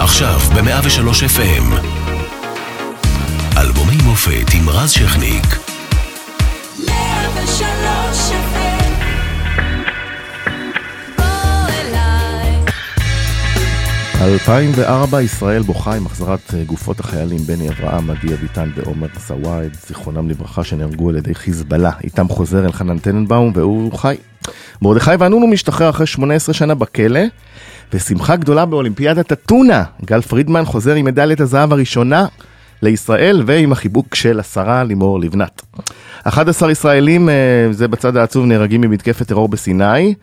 עכשיו ב-103 FM. אלבומי מופת עם רז שכניק. 103 FM. בוא אליי. 2004 ישראל בוכה עם החזרת אה, גופות החיילים בני אברהם, עדי אביטן ועומר סוואד, זיכרונם לברכה, שנהרגו על ידי חיזבאללה. איתם חוזר אלחנן טננבאום והוא חי. מרדכי ואנונו משתחרר אחרי 18 שנה בכלא, ושמחה גדולה באולימפיאדת אתונה. גל פרידמן חוזר עם מדליית הזהב הראשונה לישראל ועם החיבוק של השרה לימור לבנת. 11 ישראלים, אה, זה בצד העצוב, נהרגים ממתקפת טרור בסיני.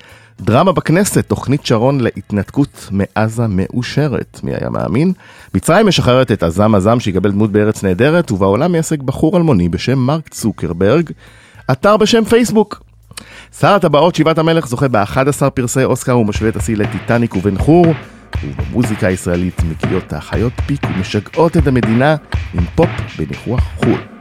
דרמה בכנסת, תוכנית שרון להתנתקות מעזה מאושרת, מי היה מאמין? מצרים משחררת את עזם עזם שיקבל דמות בארץ נהדרת, ובעולם מייסק בחור אלמוני בשם מרק צוקרברג, אתר בשם פייסבוק. שר הטבעות שבעת המלך זוכה ב-11 פרסי אוסקר ומשווה את השיא לטיטניק ובן חור, ובמוזיקה הישראלית מגיעות האחיות פיק ומשגעות את המדינה עם פופ בניחוח חו"ל.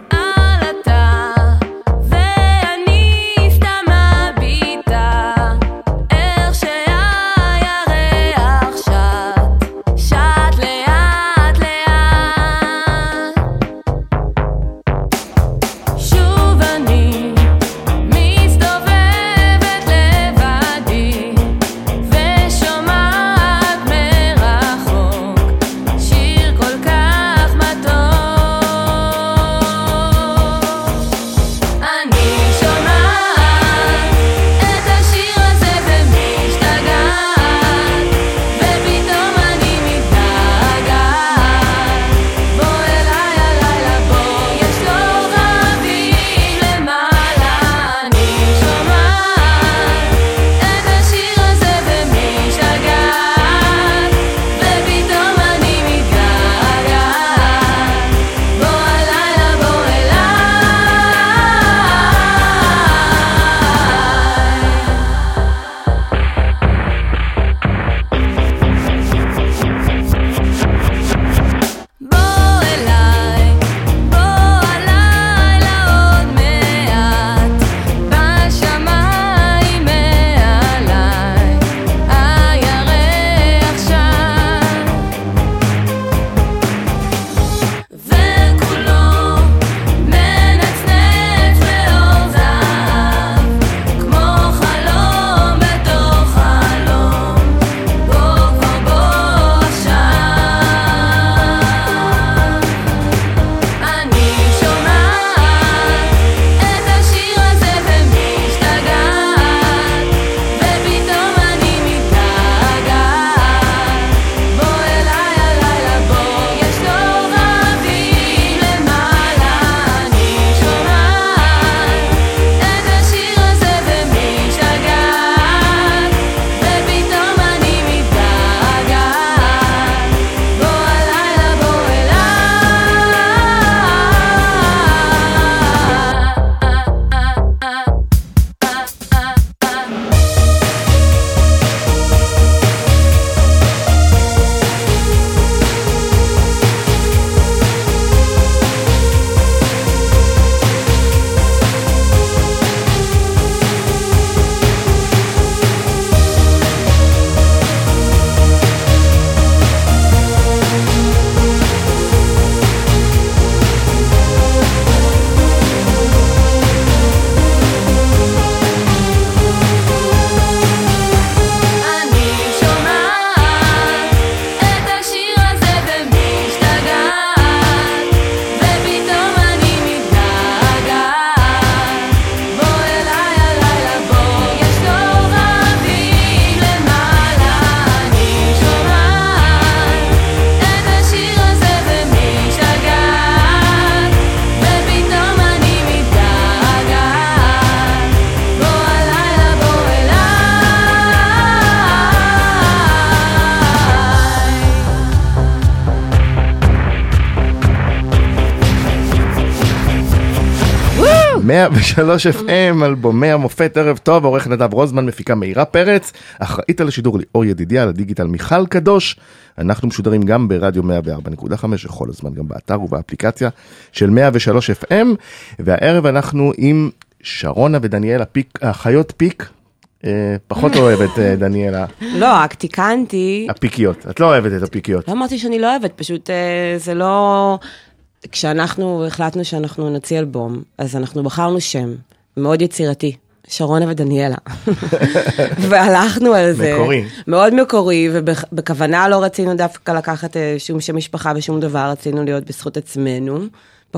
103 FM, אלבומי המופת, ערב טוב, עורך נדב רוזמן, מפיקה מאירה פרץ, אחראית על השידור ליאור ידידיה, על הדיגיטל מיכל קדוש. אנחנו משודרים גם ברדיו 104.5, כל הזמן גם באתר ובאפליקציה של 103 FM, והערב אנחנו עם שרונה ודניאל הפיק, החיות פיק, אה, פחות אוהבת, אה, דניאלה, לא, רק תיקנתי. הפיקיות. את לא אוהבת את הפיקיות. לא אמרתי שאני לא אוהבת, פשוט אה, זה לא... כשאנחנו החלטנו שאנחנו נוציא אלבום, אז אנחנו בחרנו שם מאוד יצירתי, שרונה ודניאלה. והלכנו על זה. מקורי. מאוד מקורי, ובכוונה לא רצינו דווקא לקחת אה, שום שם משפחה ושום דבר, רצינו להיות בזכות עצמנו.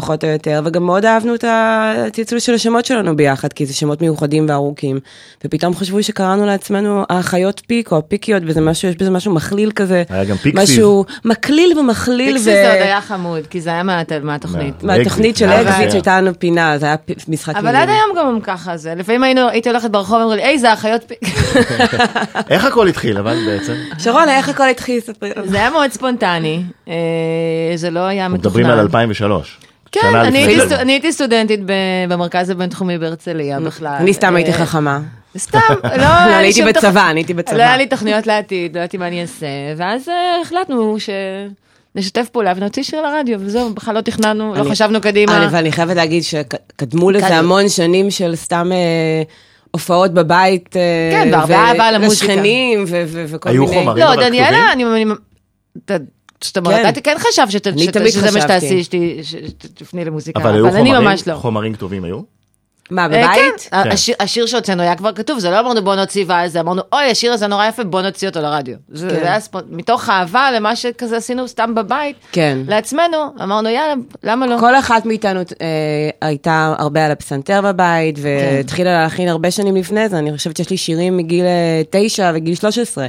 פחות או יותר, וגם מאוד אהבנו את הצלצול של השמות שלנו ביחד, כי זה שמות מיוחדים וארוכים. ופתאום חשבו שקראנו לעצמנו האחיות פיק או הפיקיות, וזה משהו, יש בזה משהו מקליל כזה. היה גם פיקסיס. משהו מקליל ומכליל. פיקסיס זה עוד היה חמוד, כי זה היה מה- מהתוכנית. מה- מהתוכנית של אקזיט שהייתה לנו פינה, זה היה פ- משחק אבל עד היום גם ככה זה, לפעמים היינו- הייתי הולכת ברחוב, אמרו לי, היי, זה האחיות פיק. איך הכל התחיל, אבל בעצם? שרונה, איך הכל התחיל? זה היה מאוד ספונטני, אה, זה לא היה מתוכנן. מדברים על 2003. כן, אני הייתי אני הייתי סטודנטית ב- במרכז הבינתחומי בהרצליה בכלל. אני סתם הייתי אה, חכמה. סתם, לא, לא, היה אני לי הייתי בצבא, אני הייתי בצבא. לא היה לי תוכניות לעתיד, לא ידעתי מה אני אעשה, ואז אה, החלטנו שנשתף פעולה ונוציא שיר לרדיו, וזהו, בכלל לא תכננו, לא אני- חשבנו קדימה. אני- ואני חייבת להגיד שקדמו לזה המון שנים של סתם אה, הופעות בבית. כן, והרבה ו- אהבה למוזיקה. לשכנים ו- ו- וכל היו מיני. חומרים. לא, אבל דניאלה, כתובים? אני... אני- ת- זאת אומרת, כן. אתה כן חשב שת- שת- שזה מה. שתעשי, שת- שתפני למוזיקה, אבל היו אבל אני ממש לא. חומרים כתובים היו? מה, אה, בבית? כן, השיר- השיר שהוצאנו היה כבר כתוב, זה לא אמרנו בוא נוציא ואז אמרנו, אוי, השיר הזה נורא יפה, בוא נוציא אותו לרדיו. זה כן. היה ספונ- מתוך אהבה למה שכזה עשינו סתם בבית, כן. לעצמנו, אמרנו, יאללה, למה לא? כל אחת מאיתנו אה, הייתה הרבה על הפסנתר בבית, והתחילה להכין הרבה שנים לפני זה, אני חושבת שיש לי שירים מגיל אה, תשע וגיל 13.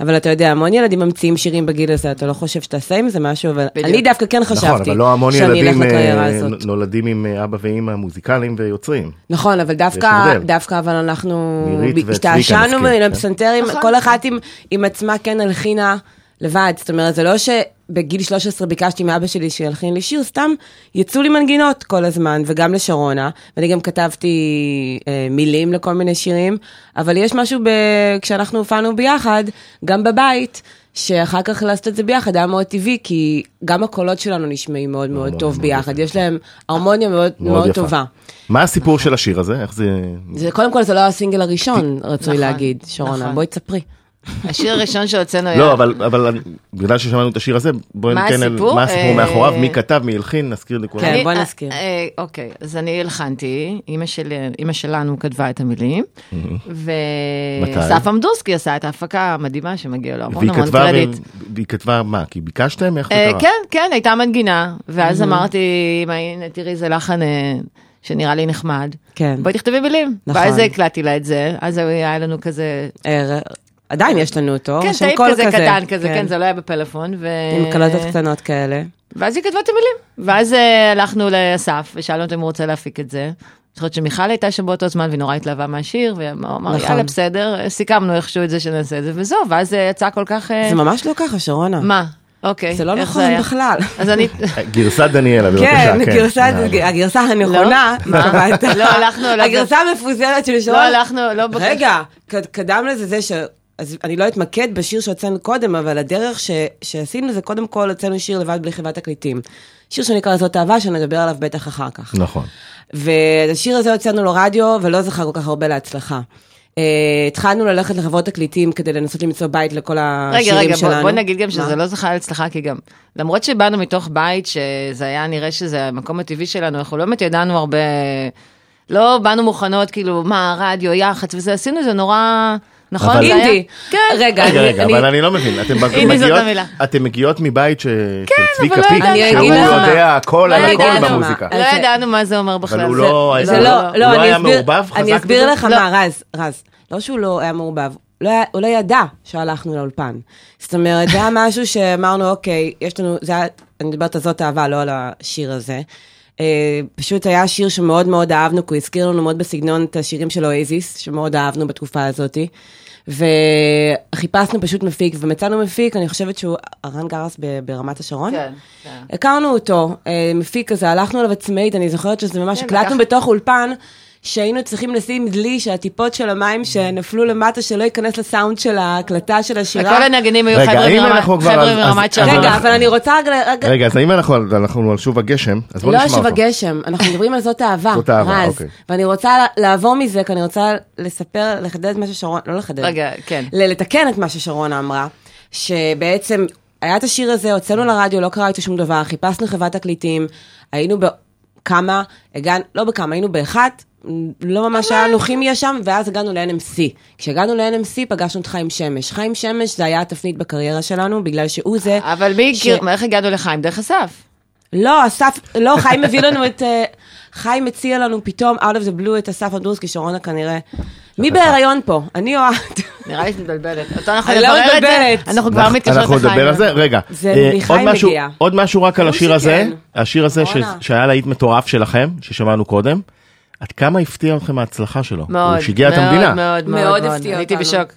אבל אתה יודע, המון ילדים ממציאים שירים בגיל הזה, אתה לא חושב שתעשה עם זה משהו, אבל בדיוק. אני דווקא כן נכון, חשבתי אבל לא המון שאני אלך ילדים לקריירה אה, הזאת. נולדים עם אה, אבא ואימא מוזיקליים ויוצרים. נכון, אבל דווקא. דווקא אבל אנחנו השתעשענו כן. הפסנתרים, נכון. כל אחת עם, עם עצמה כן הלחינה לבד, זאת אומרת, זה לא שבגיל 13 ביקשתי מאבא שלי שילחין לי שיר, סתם יצאו לי מנגינות כל הזמן, וגם לשרונה, ואני גם כתבתי אה, מילים לכל מיני שירים, אבל יש משהו ב... כשאנחנו הופענו ביחד, גם בבית, שאחר כך לעשות את זה ביחד היה מאוד טבעי, כי גם הקולות שלנו נשמעים מאוד מאוד מאוד טוב ביחד. יש להם הרמוניה מאוד מאוד. טובה. מה הסיפור של השיר הזה? איך זה... זה קודם כל זה לא הסינגל הראשון, רצוי נכון, להגיד, שרונה, נכון. בואי תספרי. השיר הראשון שהוצאנו היה... לא, אבל, אבל בגלל ששמענו את השיר הזה, בואי ניתן על-? מה הסיפור אה, מאחוריו, מי כתב, מי הלחין, נזכיר לכולם. כן, בואי אה, נזכיר. אה, אוקיי, אז אני הלחנתי, אימא שלנו כתבה את המילים, מתי? ואסף עמדורסקי עשה את ההפקה המדהימה שמגיע לו המון המון קרדיט. והיא כתבה מה? כי ביקשתם? איך זה אה, קרה? כן, כן, הייתה מנגינה, ואז אמרתי, אמא, הנה, תראי, זה לחן אה, שנראה לי נחמד. כן. בואי תכתבי מילים. נכון. ואז הקלטתי לה את זה, אז היה לנו כזה, אה, עדיין יש לנו אותו, כן, שם טייפ קול כזה קטן כזה, כן, זה לא היה בפלאפון. ו- עם קלטות קטנות כאלה. ואז היא כתבה את המילים. ואז אה, הלכנו לאסף, ושאלנו אותו אם הוא רוצה להפיק את זה. אני זוכרת שמיכל הייתה שם באותו זמן, והיא נורא התלהבה מהשיר, והוא אמר, נכון. יאללה, בסדר, סיכמנו איכשהו את זה שנעשה את זה, וזהו, ואז אה, יצא כל כך... אה, זה ממש לא ככה, שרונה. מה? אוקיי. זה לא נכון? בכלל. אז אני... גרסת דניאלה, בבקשה. כן, גרסה- יאללה. הגרסה הנכונה, מה? התכוונת. לא, הלכנו, לא, הגרסה המפוזרת של לא שרונה. הלכנו, לא... בקש- רגע, קד- קדם לזה זה ש... אז אני לא אתמקד בשיר שהוצאנו קודם, אבל הדרך ש... שעשינו זה קודם כל הוצאנו שיר לבד בלי חברת תקליטים. שיר שנקרא זאת אהבה, שנדבר עליו בטח אחר כך. נכון. והשיר הזה הוצאנו לו רדיו, ולא זכה כל כך הרבה להצלחה. Uh, התחלנו ללכת לחברות תקליטים כדי לנסות למצוא בית לכל השירים רגע, רגע, שלנו. בוא, בוא נגיד גם שזה מה? לא זכה להצלחה, כי גם, למרות שבאנו מתוך בית שזה היה נראה שזה המקום הטבעי שלנו, אנחנו לא באמת ידענו הרבה, לא באנו מוכנות, כאילו, מה, רדיו, יח"צ וזה, עשינו את זה נורא, נכון? אבל- אינדי. כן. רגע, רגע, אני- רגע, אני- אבל אני לא מבין, אתם מגיעות- המילה. אתם מגיעות מבית ש- של צביקה לא פיק, שהוא. יודע הכל לא על הכל ידענו. במוזיקה. לא זה- ידענו מה זה אומר בכלל. אבל הוא זה- לא- לא, לא לא, אני היה מעורבב חזק אני אסביר? לך. מה, רז, רז, לא שהוא לא היה מעורבב, לא הוא לא ידע שהלכנו לאולפן. זאת אומרת, זה היה משהו שאמרנו, אוקיי, יש לנו, זה היה, אני מדברת על זאת אהבה, לא על השיר הזה. אה, פשוט היה שיר שמאוד מאוד אהבנו, כי הוא הזכיר לנו מאוד בסגנון את השירים של אואזיס, שמאוד אהבנו בתקופה הזאת. וחיפשנו פשוט מפיק, ומצאנו מפיק, אני חושבת שהוא היה רן גרס ברמת השרון. כן, כן. הכרנו אותו, אה, מפיק כזה, הלכנו אליו עצמאית, אני זוכרת שזה ממש, כן, הקלטנו לקח- בתוך אולפן, שהיינו צריכים לשים דלי של הטיפות של המים שנפלו למטה, שלא ייכנס לסאונד של ההקלטה של השירה. וכל הנגנים היו רגע, חבר'ה אם מרמת-. אבל- רגע, אבל אני רוצה רגע... רגע- אז האם אנחנו אנחנו על שוב הגשם? אז בוא לא נשמע שוב אותו. הגשם, אנחנו מדברים על זאת אהבה, זאת אהבה, רז. אוקיי. ואני רוצה לעבור מזה, כי אני רוצה לספר, לחדד את מה ששרון, לא לחדד. רגע, כן. לתקן את מה ששרונה אמרה, שבעצם היה את השיר הזה, הוצאנו לרדיו, לא קרה איתו שום דבר, חיפשנו חברת תקליטים, היינו בכמה, הגענו, לא בכמה, היינו באחת, לא ממש היה לנו כימיה שם, ואז הגענו ל-NMC. כשהגענו ל-NMC פגשנו את חיים שמש. חיים שמש זה היה התפנית בקריירה שלנו, בגלל שהוא זה... אבל מי ש- הכיר, איך הגענו לחיים? דרך אסף. לא, אסף, לא, חיים הביא לנו את... חיים הציע לנו פתאום, out of the blue, את אסף אדרוסקי, שרונה כנראה. מי בהיריון פה? אני או את? נראה לי שאת מתבלבלת. אותו אנחנו אני לא נברר את זה. אנחנו כבר אנחנו- מתקשרות אנחנו לחיים. נדבר על זה, רגע. זה אה, מחיים עוד משהו- מגיע. עוד משהו רק על השיר הזה. השיר הזה. שהיה להיט מטורף שלכם, ששמענו קודם, עד כמה הפתיע אתכם ההצלחה שלו? מאוד, הוא שיגע את המדינה. מאוד, מאוד, מאוד הייתי. בשוק.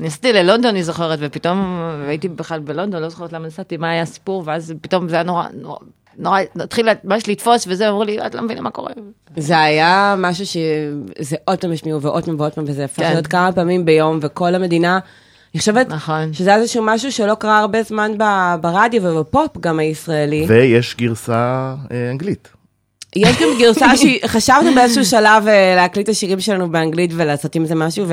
נסעתי ללונדון, אני זוכרת, ופתאום הייתי בכלל בלונדון, לא זוכרת למה נסעתי, מה היה הסיפור, ואז פתאום זה היה נורא, נורא, נורא, התחיל ממש לתפוס, וזה, אמרו לי, את לא מבינה מה קורה. זה היה משהו שזה עוד פעם השמיעו ועוד פעם ועוד פעם, וזה הפך כן. להיות כמה פעמים ביום, וכל המדינה, אני חושבת נכון. שזה איזשהו משהו שלא קרה הרבה זמן ברדיו ובפופ גם הישראלי. ויש גרסה אה, אנגלית. יש גם גרסה שחשבנו באיזשהו שלב אה, להקליט את השירים שלנו באנגלית ולעשות עם זה משהו,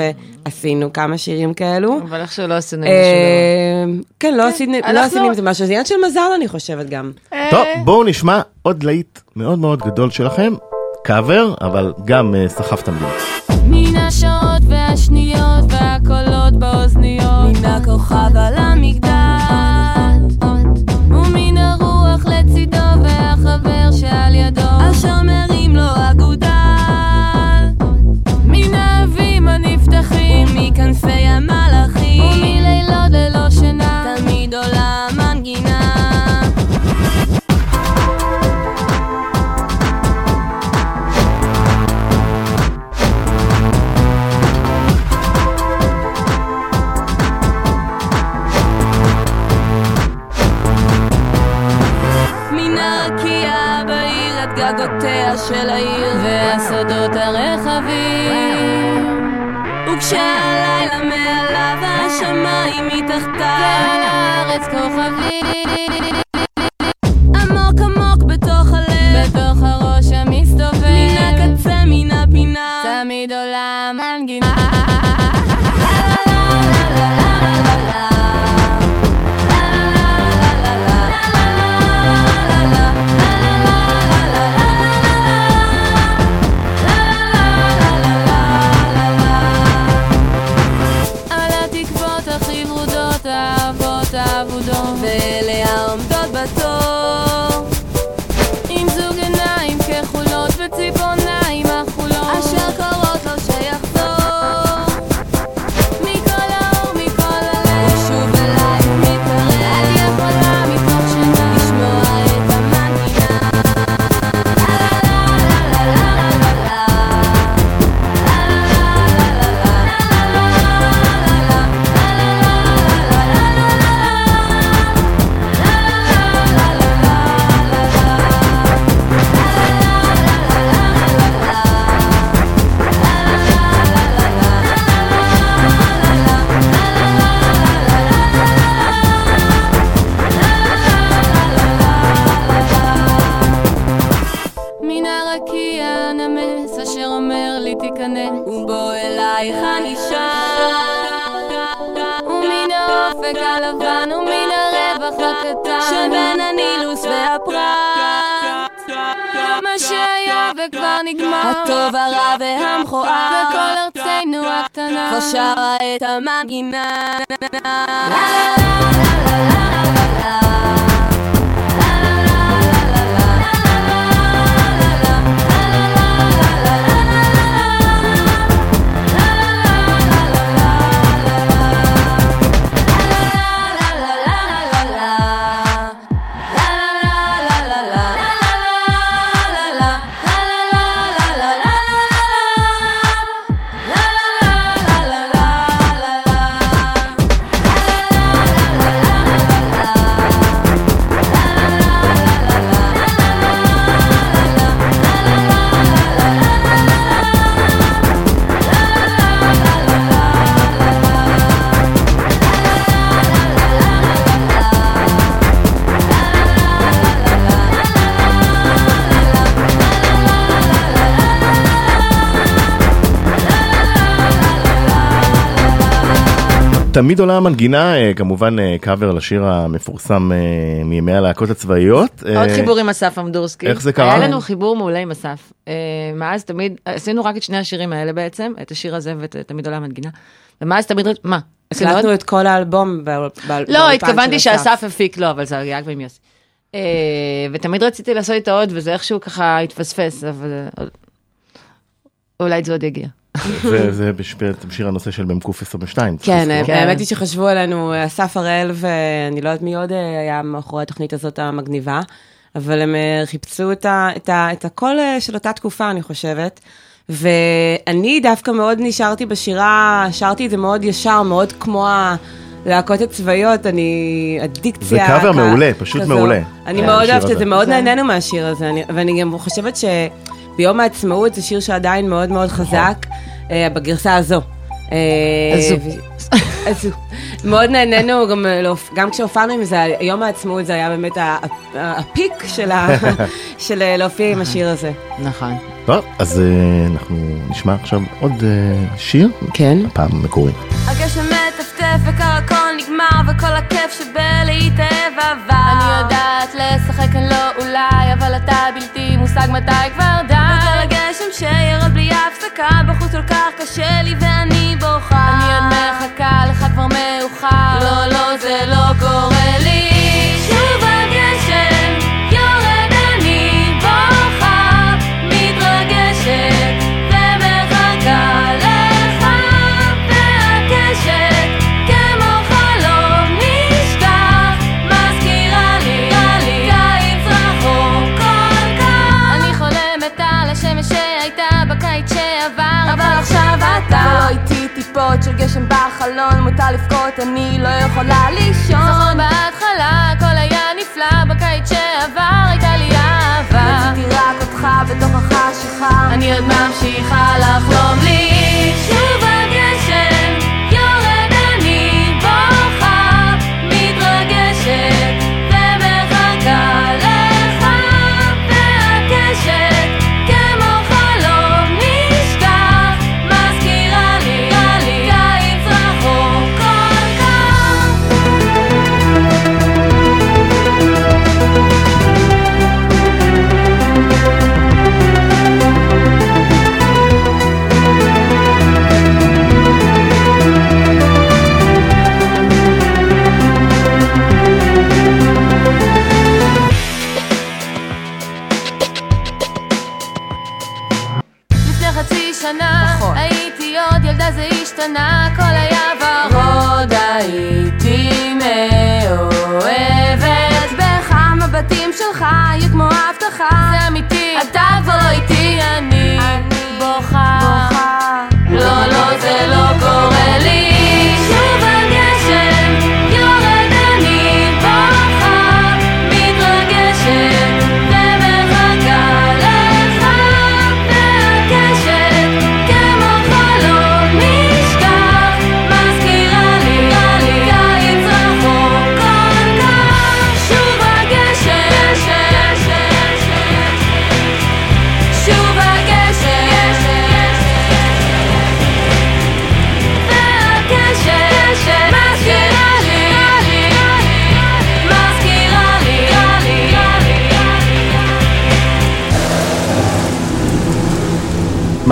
ועשינו כמה שירים כאלו. אבל איכשהו לא עשינו עם זה אה, כן, לא עשינו לא עשינו עם זה משהו, זה עניין של מזל אני חושבת גם. אה, טוב, בואו נשמע עוד להיט מאוד מאוד גדול שלכם, קאבר, אבל גם סחף את המדינה. מן השעות והשניות והקולות באוזניות מן הכוכב על המגדל ומן הרוח לצידו והחבר שעל ידו אשר מרים לו אגודל וכשהלילה מעליו השמיים מתחתיו ועל הארץ כוכבים עמוק עמוק בתוך הלב. בתוך הראש המסתובב. מן הקצה מן הפינה. תמיד עולה המנגינה תמיד עולה המנגינה, אה, כמובן אה, קאבר לשיר המפורסם אה, מימי הלהקות הצבאיות. עוד אה, חיבור עם אסף אמדורסקי. איך זה קרה? היה לנו חיבור מעולה עם אסף. אה, מאז תמיד, עשינו רק את שני השירים האלה בעצם, את השיר הזה ואת תמיד עולה המנגינה. ומאז תמיד, מה? הקלטנו את כל האלבום באולפן לא, התכוונתי. שאסף הפיק, לא, אבל זה היה כבר עם יוסי. אה, ותמיד רציתי לעשות איתו עוד, וזה איכשהו ככה התפספס, אבל אה, אולי זה עוד יגיע. זה זה בשביל- בשיר הנושא של מ"ק 22. צריך כן, לזכור. האמת היא שחשבו עלינו, אסף הראל ואני לא יודעת מי עוד אה, היה מאחורי התוכנית הזאת המגניבה, אבל הם אה, חיפשו את, הקול אה, של אותה תקופה, אני חושבת. ואני דווקא מאוד נשארתי בשירה, שרתי את זה מאוד ישר, מאוד כמו הלהקות הצבאיות, אני, הדיקציה. זה קאבר מעולה, פשוט כזו. מעולה. אני כן, מאוד אוהבת את. זה, מאוד זה- נהנינו מהשיר הזה, אני, ואני גם חושבת שביום העצמאות זה שיר שעדיין מאוד מאוד חזק, אה, בגרסה הזו. אה, הזו. מאוד נהנינו, גם, אה, גם כשהופענו עם זה, יום העצמאות זה היה באמת הפיק של ה- של להופיע עם השיר הזה. נכון. טוב, אז אנחנו נשמע עכשיו עוד שיר, כן. הפעם מקורי. הגשם מטפטף וקרקול נגמר וכל הכיף שבלהתאהב עבר אני יודעת לשחק אני לא אולי אבל אתה בלתי מושג מתי כבר די שירד בלי הפסקה בחוץ כל כך קשה לי ואני בוכה. אני עוד מחכה לך כבר מאוחר. לא לא זה לא קורה של גשם בחלון מותר לבכות אני לא יכולה לישון. זכור בהתחלה הכל היה נפלא בקיץ שעבר הייתה לי אהבה. רציתי רק אותך בתוך החשיכה. אני עוד ממשיכה לחלום לי. שוב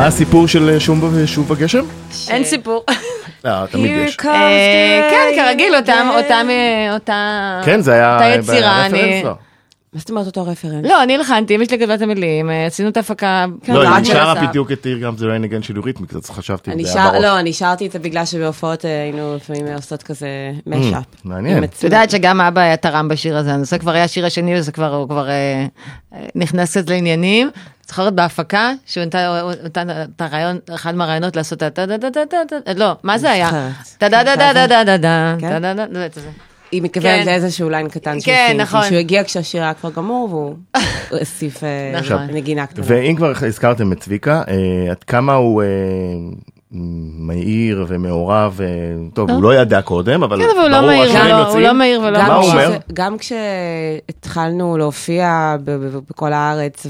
מה הסיפור של אה, שום ושוב הגשם? אין סיפור. לא, תמיד יש. אה, כן, כרגיל, אה, אותה... כן, זה היה לא. מה זאת אומרת אותו רפרנס? לא, אני הלחנתי, אמא שלי כתבה את המילים, אה, עשינו את ההפקה. לא, היא שרה. בדיוק את עיר גם זה ריין אגן של ריתמיקס, אז חשבתי, אני זה בראש. לא, אני שרתי את זה בגלל שבהופעות אה, היינו לפעמים עושות כזה משאפ. מעניין. את יודעת שגם אבא היה תרם בשיר הזה, הנושא כבר היה השיר השני, וזה כבר, הוא כבר אה, אה, נכנס קצת לעניינים. זוכרת בהפקה, שהוא נתן את הרעיון, אחד מהרעיונות לעשות את ה... לא, מה זה היה? טה דה דה דה דה דה דה דה כן? דה דה דה דה דה היא מתכוונת כן. לאיזשהו ליין קטן שהוא כן, נכון. שהוא הגיע כשהשיר היה כבר גמור והוא הוסיף אה, נכון. נגינה קטנה. ואם כבר הזכרתם את צביקה, אה, עד כמה הוא אה, מהיר ומעורב, טוב, הוא לא ידע קודם, אבל כן, אבל הוא לא ברור, מהיר יוצאים. הוא לא מהיר ולא מה גם הוא. אומר? גם כשהתחלנו להופיע בכל הארץ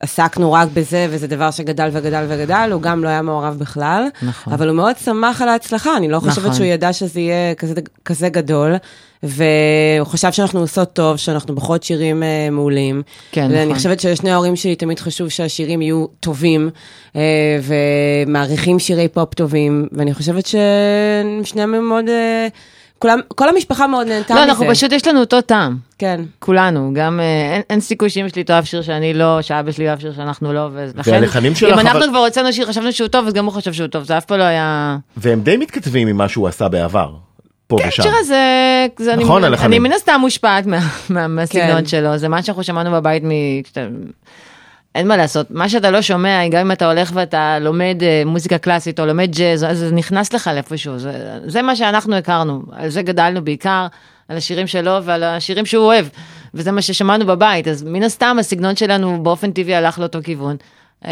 עסקנו רק בזה, וזה דבר שגדל וגדל וגדל, הוא גם לא היה מעורב בכלל. נכון. אבל הוא מאוד שמח על ההצלחה, אני לא חושבת נכון. שהוא ידע שזה יהיה כזה, כזה גדול, והוא חשב שאנחנו עושות טוב, שאנחנו בוחרות שירים אה, מעולים. כן, ואני נכון. חושבת שלשני ההורים שלי תמיד חשוב שהשירים יהיו טובים, אה, ומעריכים שירי פופ טובים, ואני חושבת ששניהם הם מאוד... אה, כולם, כל המשפחה מאוד נהנתה לא, מזה. אנחנו פשוט, יש לנו אותו טעם. כן. כולנו, גם אה, אין, אין סיכוי שאמא שלי תאהב שיר שאני לא, שאבא שלי אוהב שיר שאנחנו לא, ולכן, והלחנים שלך, אם אנחנו אבל- כבר הוצאנו שיר, חשבנו שהוא טוב, אז גם הוא חשב שהוא טוב, זה אף פעם לא היה... והם די מתכתבים עם מה שהוא עשה בעבר, פה ושם. השיר הזה, זה אני, נכון, הלחנים. אני מן הסתם מושפעת מה, מה, מהסגנון כן. שלו, זה מה שאנחנו שמענו בבית מ... אין מה לעשות, מה שאתה לא שומע, גם אם אתה הולך ואתה לומד אה, מוזיקה קלאסית או לומד ג'אז, אז זה נכנס לך לאיפשהו, זה, זה מה שאנחנו הכרנו, על זה גדלנו בעיקר, על השירים שלו ועל השירים שהוא אוהב, וזה מה ששמענו בבית, אז מן הסתם הסגנון שלנו באופן טבעי הלך לאותו כיוון. אה,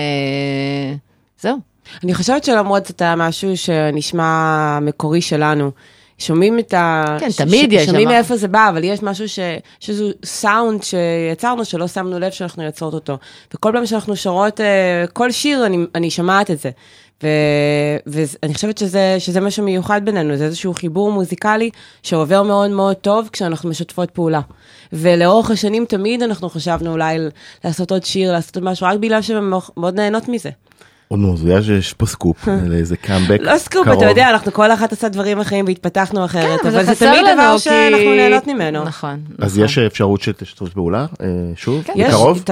זהו. אני חושבת שלמרות זאת היה משהו שנשמע מקורי שלנו. שומעים את ה... כן, ש- תמיד ש- יש שומעים. מאיפה זה בא, אבל יש משהו ש... שאיזשהו סאונד שיצרנו, שלא שמנו לב שאנחנו יוצרות אותו. וכל פעם שאנחנו שרות אה, כל שיר, אני, אני שומעת את זה. ו... ואני חושבת שזה, שזה משהו מיוחד בינינו, זה איזשהו חיבור מוזיקלי שעובר מאוד מאוד טוב כשאנחנו משתפות פעולה. ולאורך השנים תמיד אנחנו חשבנו אולי לעשות עוד שיר, לעשות עוד משהו, רק בגלל שהן מאוד נהנות מזה. עוד נו, זה יש פה סקופ, לאיזה קאמבק לא סקופ, קרוב. אתה יודע, אנחנו כל אחת עושה דברים אחרים והתפתחנו אחרת, כן, אבל זה תמיד לנו, דבר שאנחנו נהנות ממנו. נכון. אז נכון. יש אפשרות שתשתתף פעולה, אה, שוב, יש, בקרוב?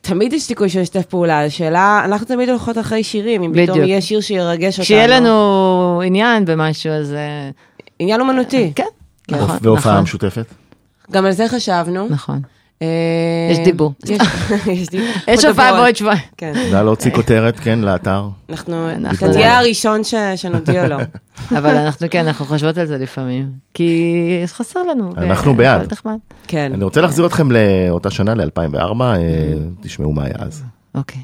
תמיד- יש סיכוי שנשתף פעולה, השאלה, אנחנו תמיד הולכות אחרי שירים, אם פתאום. יהיה שיר שירגש אותנו. כשיהיה לנו עניין במשהו, אז... אה, עניין אומנותי. כן, נכון, והופעה נכון, משותפת? גם על זה חשבנו. נכון. אה, יש דיבור. יש- הופעה. בעוד שבועיים. כן, נא להוציא כותרת, כן, לאתר. אנחנו, אתה תהיה הראשון ש- שנודיע לו. אבל אנחנו כן, אנחנו חושבות על זה לפעמים. כי חסר לנו. אנחנו ו- בעד. כן. אני רוצה להחזיר אתכם לאותה שנה, ל-2004, תשמעו מה היה אז. אוקיי.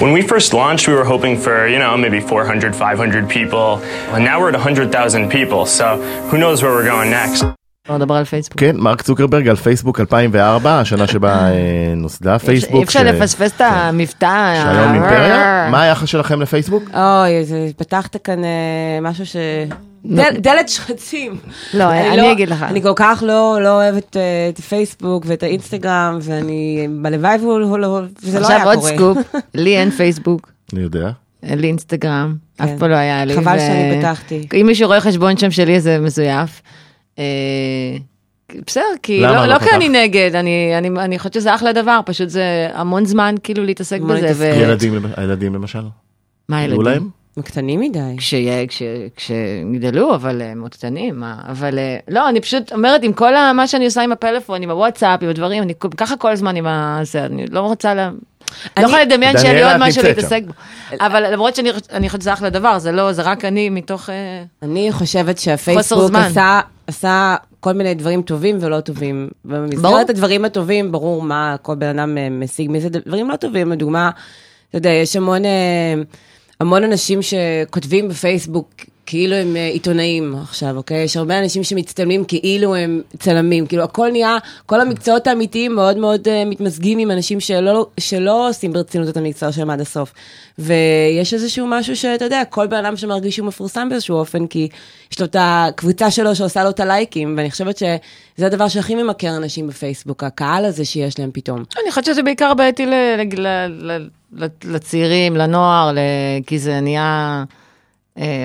When we first launched, we were hoping for, you know, maybe 400, 500 people. And now we're at 100,000 people, so who knows where we're going next. בוא נדבר על פייסבוק. כן, מרק צוקרברג על פייסבוק 2004, השנה שבה אה, נוסדה פייסבוק. אי אפשר לפספס את המבטא. שהיום אימפריה. מה היחס שלכם לפייסבוק? אוי, זה- פתחת כאן אה, משהו ש... דל- דלת שרצים. לא, אני אגיד לך. אני כל כך לא לא אוהבת אה, את פייסבוק ואת האינסטגרם, ואני, בלוואי לא- וזה לא היה עכשיו קורה. עוד סקופ, לי אין פייסבוק, אני יודע. אין לי אינסטגרם, אף כן. פעם לא היה לי. חבל שאני פתחתי. אם מישהו רואה חשבון שם שלי זה מזויף. אה, בסדר, כי למה לא, לא לא כי? אני נגד, אני, אני, אני חושבת שזה אחלה דבר, פשוט זה המון זמן כאילו להתעסק בזה. ו... ילדים, הילדים למשל? מה היו ילדים? להם? הם קטנים מדי. כשיהיה, כש, כשיגדלו, אבל הם עוד קטנים, מה, אבל אה, לא, אני פשוט אומרת, עם כל מה שאני עושה עם הפלאפון, עם הוואטסאפ, עם הדברים, אני ככה כל הזמן עם הזה, אני לא רוצה ל... אני- לא יכולה לדמיין שיהיה לי עוד משהו להתעסק בו. אבל למרות שאני חוש- אני חושבת שזה אחלה דבר, זה לא, זה רק אני מתוך... אה, אני חושבת שהפייסבוק. עשה, עשה כל מיני דברים טובים ולא טובים. במסגרת הדברים הטובים, ברור מה כל בן אדם אה, משיג מזה, דברים לא טובים, לדוגמה, אתה יודע, יש המון, אה, המון אנשים שכותבים בפייסבוק כאילו הם אה, עיתונאים עכשיו, אוקיי? יש הרבה אנשים שמצטלמים כאילו הם צלמים, כאילו הכל נהיה, כל המקצועות האמיתיים מאוד מאוד אה, מתמזגים עם אנשים שלא, שלא עושים ברצינות את המקצוע שלהם עד הסוף. ויש איזשהו משהו שאתה יודע, כל בן אדם שמרגיש שהוא מפורסם באיזשהו אופן, כי יש לו את הקבוצה שלו שעושה לו את הלייקים, ואני חושבת שזה הדבר שהכי ממכר אנשים בפייסבוק, הקהל הזה שיש להם פתאום. אני חושבת שזה בעיקר בעייתי לצעירים, לנוער, כי זה נהיה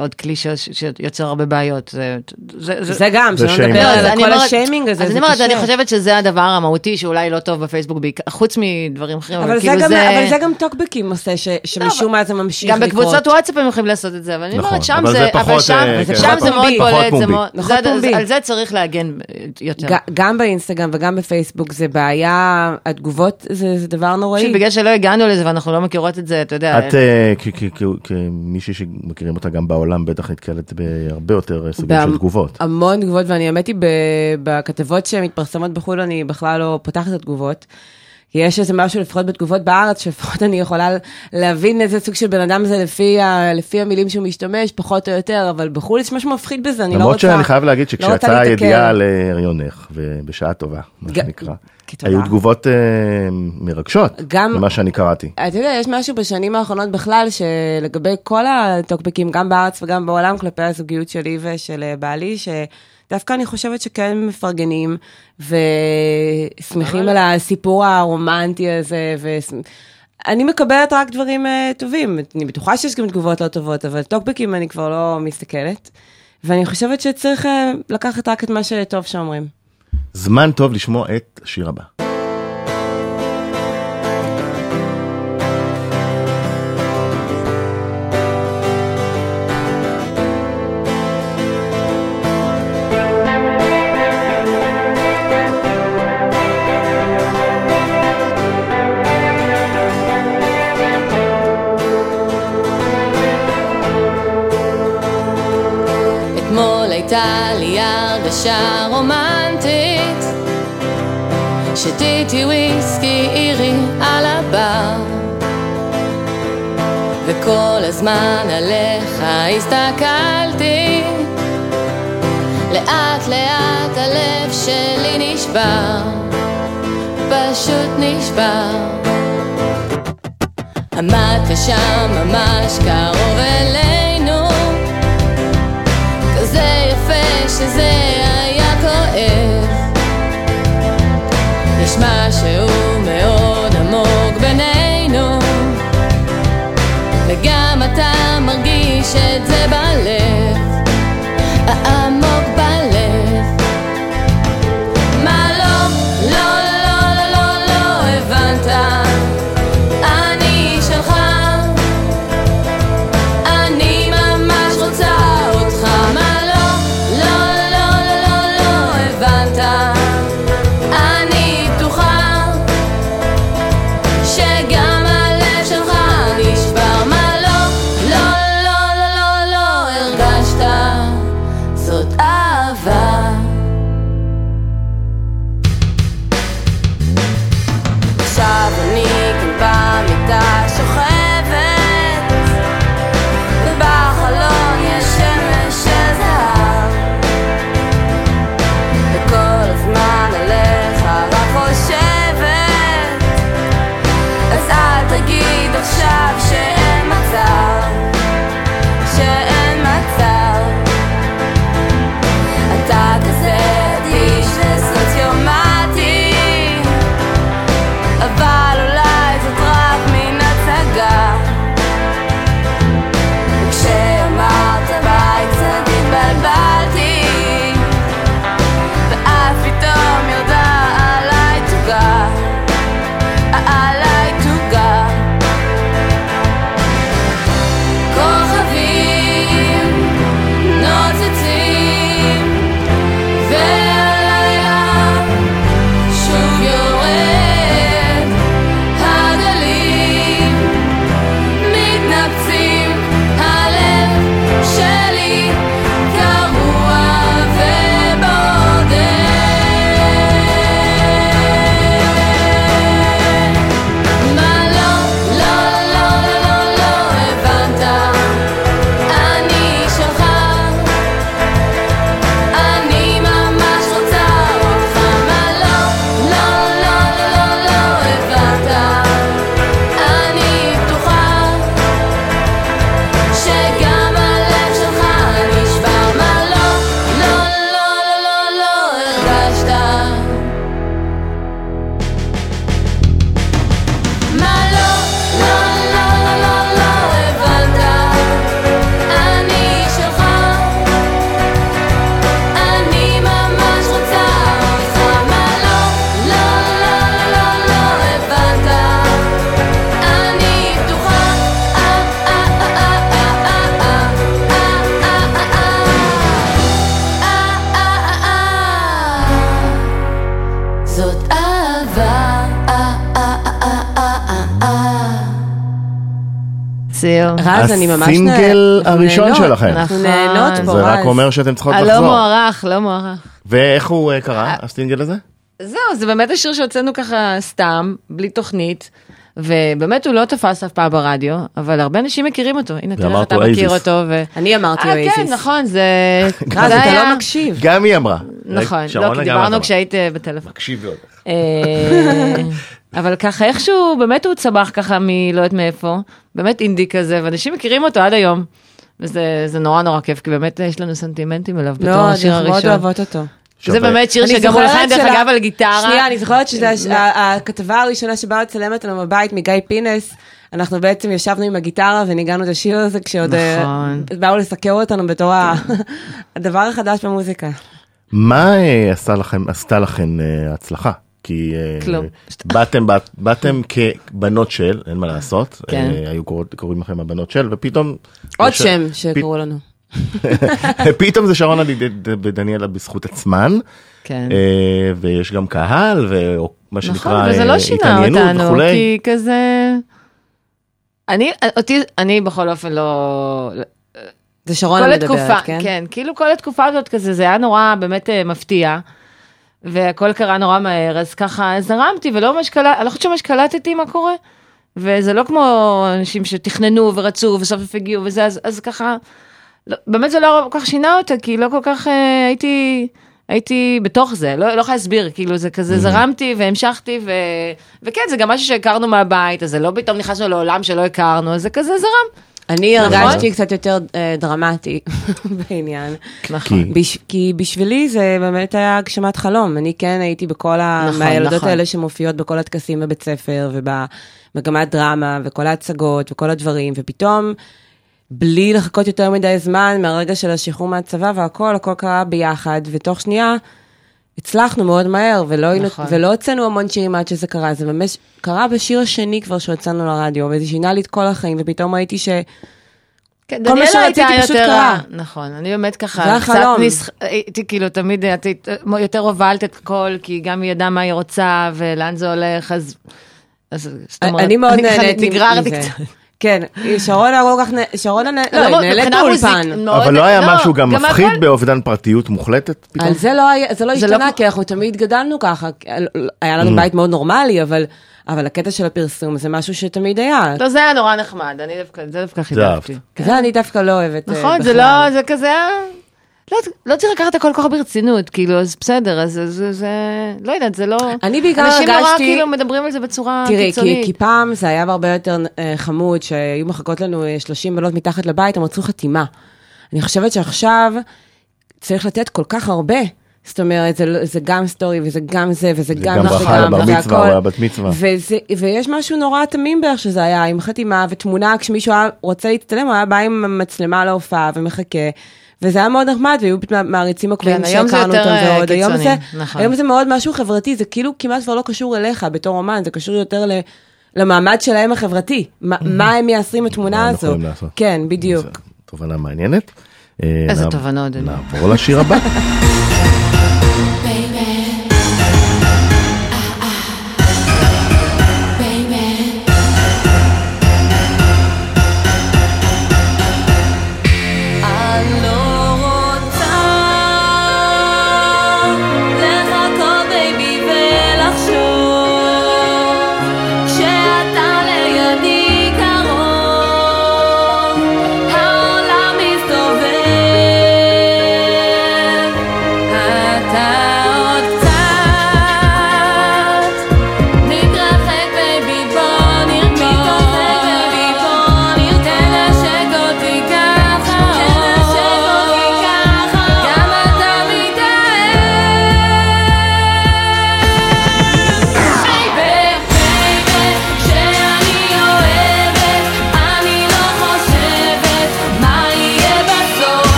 עוד כלי שיוצר הרבה בעיות. זה, זה, זה גם, זה שלא. נדבר לא, על אני כל אומרת- השיימינג הזה, אז זה אני אומרת. אני חושבת שזה הדבר המהותי שאולי לא טוב בפייסבוק, חוץ מדברים אחרים, אבל זה, כאילו גם, אבל זה גם טוקבקים עושה, ש, שמשום מה זה ממשיך גם לקרות. בקבוצות וואטסאפ הם יכולים לעשות את זה, אבל אני נכון, אומרת, שם אבל זה, זה פחות, אבל שם, אה, כן. שם זה מאוד בולט, זה נכון, זה-. על זה צריך להגן יותר. ג- גם באינסטגרם וגם בפייסבוק זה בעיה, התגובות זה, זה דבר נוראי. בגלל שלא הגענו לזה ואנחנו לא מכירות את זה, אתה יודע, את אה, כ- כמישהי שמכירים אותה גם בעולם, בטח נתקלת בהרבה יותר סוגים של תגובות. המון תגובות, ואני האמת היא, בכתבות שמתפרסמות בחו"ל, אני בכלל לא פותחת את התגובות. כי יש איזה משהו, לפחות בתגובות בארץ, שלפחות אני יכולה להבין איזה סוג של בן אדם זה לפי, ה, לפי המילים שהוא משתמש, פחות או יותר, אבל בחו"ל יש משהו מפחיד בזה, אני לא רוצה... למרות שאני חייב להגיד לא שכשיצאה. הידיעה על הריונך, ובשעה טובה, מה כתודה. היו תגובות uh, מרגשות, גם, ממה שאני קראתי. אתה יודע, יש משהו בשנים האחרונות בכלל, שלגבי כל הטוקבקים, גם בארץ וגם בעולם, כלפי הזוגיות שלי ושל אה, בעלי, ש... דווקא אני חושבת שכן מפרגנים ושמחים על הסיפור הרומנטי הזה. ואני מקבלת רק דברים uh, טובים, אני בטוחה שיש גם תגובות לא טובות, אבל טוקבקים אני כבר לא מסתכלת. ואני חושבת שצריך uh, לקחת רק את מה שטוב שאומרים. זמן טוב לשמוע את השיר הבא. היא הרגשה רומנטית. שתיתי וויסקי אירי על הבר. וכל הזמן עליך הסתכלתי. לאט לאט הלב שלי נשבר. פשוט נשבר. עמדת שם ממש קרוב אליי. is it? נכון. רז, אני ממש... הסינגל הראשון שלכם. אנחנו נכון. נהנות פה, רז. זה רק אומר שאתם צריכות אה, לא לחזור. הלא מוערך, לא מוערך. ואיך הוא אה, קרה, אה, הסינגל הזה? זהו, זה באמת השיר שהוצאנו ככה סתם, בלי תוכנית. ובאמת הוא לא תפס אף פעם ברדיו, אבל הרבה אנשים מכירים אותו. הנה, תראה, איך אתה מכיר אותו. אני אמרתי אוייזיס. אה, כן, נכון, זה... רז, אתה לא מקשיב. גם היא אמרה. נכון, לא, כי דיברנו כשהיית בטלפון. מקשיב ועוד. אה, אבל ככה איכשהו, באמת הוא צמח ככה מלא יודעת מאיפה, באמת אינדי כזה, ואנשים מכירים אותו עד היום. וזה זה נורא נורא כיף, כי באמת יש לנו סנטימנטים אליו בתור מאוד, השיר אנחנו מאוד הראשון. אוהבות אותו. זה. באמת שיר שגם הוא לחן דרך אגב על גיטרה. שנייה, אני זוכרת שזו הש- ה- הכתבה הראשונה שבאה לצלם אותנו בבית מגיא פינס. אנחנו בעצם ישבנו עם הגיטרה וניגענו את השיר הזה כשעוד אה, נכון. באו לסקר אותנו בתור הדבר החדש במוזיקה. מה אה, עשה לכם, עשתה לכם אה, הצלחה? כי אה, כלום. באתם, באת- באתם כבנות של, אין מה לעשות, כן. אה, היו קוראות- קוראים לכם הבנות של, ופתאום... עוד יש- שם שקראו לנו. פתאום זה שרונה ודניאלה בזכות עצמן, כן. אה, ויש גם קהל, ומה שנקרא נכון, וזה אה, לא התעניינות אותנו, וכולי. כי כזה... אני, אותי, אני בכל אופן לא... זה שרונה כל מדברת, התקופה, כן? כן, כאילו כל התקופה הזאת כזה, זה היה נורא באמת מפתיע. והכל קרה נורא מהר, אז ככה זרמתי ולא ממש קלטתי, אני לא חושבת שממש קלטתי מה קורה. וזה לא כמו אנשים שתכננו ורצו וסוף סוף הגיעו וזה, אז, אז ככה, לא, באמת זה לא כל כך שינה אותה, כי לא כל כך אה, הייתי, הייתי בתוך זה, לא, לא יכולה להסביר, כאילו זה כזה זרמתי והמשכתי, ו, וכן, זה גם משהו שהכרנו מהבית, אז זה לא פתאום נכנסנו לעולם שלא הכרנו, אז זה כזה זרם. אני נכון. הרגשתי קצת יותר אה, דרמטי בעניין. נכון. כי- בש... כי בשבילי זה באמת היה הגשמת חלום. אני כן הייתי בכל ה... נכון, מהילדות נכון. האלה שמופיעות בכל הטקסים בבית ספר ובמגמת דרמה וכל ההצגות וכל הדברים, ופתאום, בלי לחכות יותר מדי זמן מהרגע של השחרור מהצבא והכל, הכל קרה ביחד, ותוך שנייה הצלחנו מאוד מהר, ולא, נכון. ולא הוצאנו המון שירים עד שזה קרה. זה ממש קרה בשיר השני כבר שהוצאנו לרדיו, וזה שינה לי את כל החיים, ופתאום ראיתי ש... כן, כל מה שרציתי פשוט יותר- קרה. נכון, אני באמת ככה, זה קצת החלום. נסח- הייתי כאילו תמיד, יותר הובלת את הכל, כי גם היא ידעה מה היא רוצה ולאן זה הולך, אז... אז זאת אומרת, אני מאוד נהניתי נגררתי מזה. קצת. כן, שרונה כל כך, נה- שרונה נה- לא, לא, מבחינה באולפן. אבל לא היה משהו גם מפחיד באובדן פרטיות מוחלטת פתאום? זה לא היה, זה לא לא השתנה, כי אנחנו תמיד גדלנו ככה. היה לנו בית מאוד נורמלי, אבל אבל הקטע של הפרסום זה משהו שתמיד היה. לא, זה היה נורא נחמד, אני דווקא, זה דווקא חידפתי. זה אני דווקא לא אוהבת. אה, נכון, זה. לא, זה כזה. לא, לא צריך לקחת הכל כל כך ברצינות, כאילו, אז בסדר, אז זה, זה, זה, לא יודעת, זה לא... אני בעיקר אנשים נורא הרגשתי- כאילו מדברים על זה בצורה תראי, קיצונית. כי, כי פעם זה היה הרבה יותר אה, חמוד, שהיו מחכות לנו אה, 30 בנות מתחת לבית, הם רצו חתימה. אני חושבת שעכשיו צריך לתת כל כך הרבה. זאת אומרת, זה, לא- זה גם סטורי, וזה גם זה, וזה גם גם זה, ברכה לבר והכל. מצווה או לבת מצווה. וזה, ויש משהו נורא תמים באיך שזה היה, עם חתימה ותמונה, כשמישהו היה רוצה להצטלם, הוא היה בא עם מצלמה להופעה ומחכה. וזה היה מאוד נחמד, והיו מעריצים עוקבים כן, היום שהכרנו אותם אה, ועוד. היום קיצוני, זה, נכון. היום זה מאוד משהו חברתי, זה כאילו כמעט כבר לא קשור אליך בתור אומן, זה קשור יותר ל... למעמד שלהם החברתי, מה, הם עם התמונה הזו. כן, בדיוק. זו תובנה מעניינת. אה, איזה תובנות. נעבור לשיר הבא.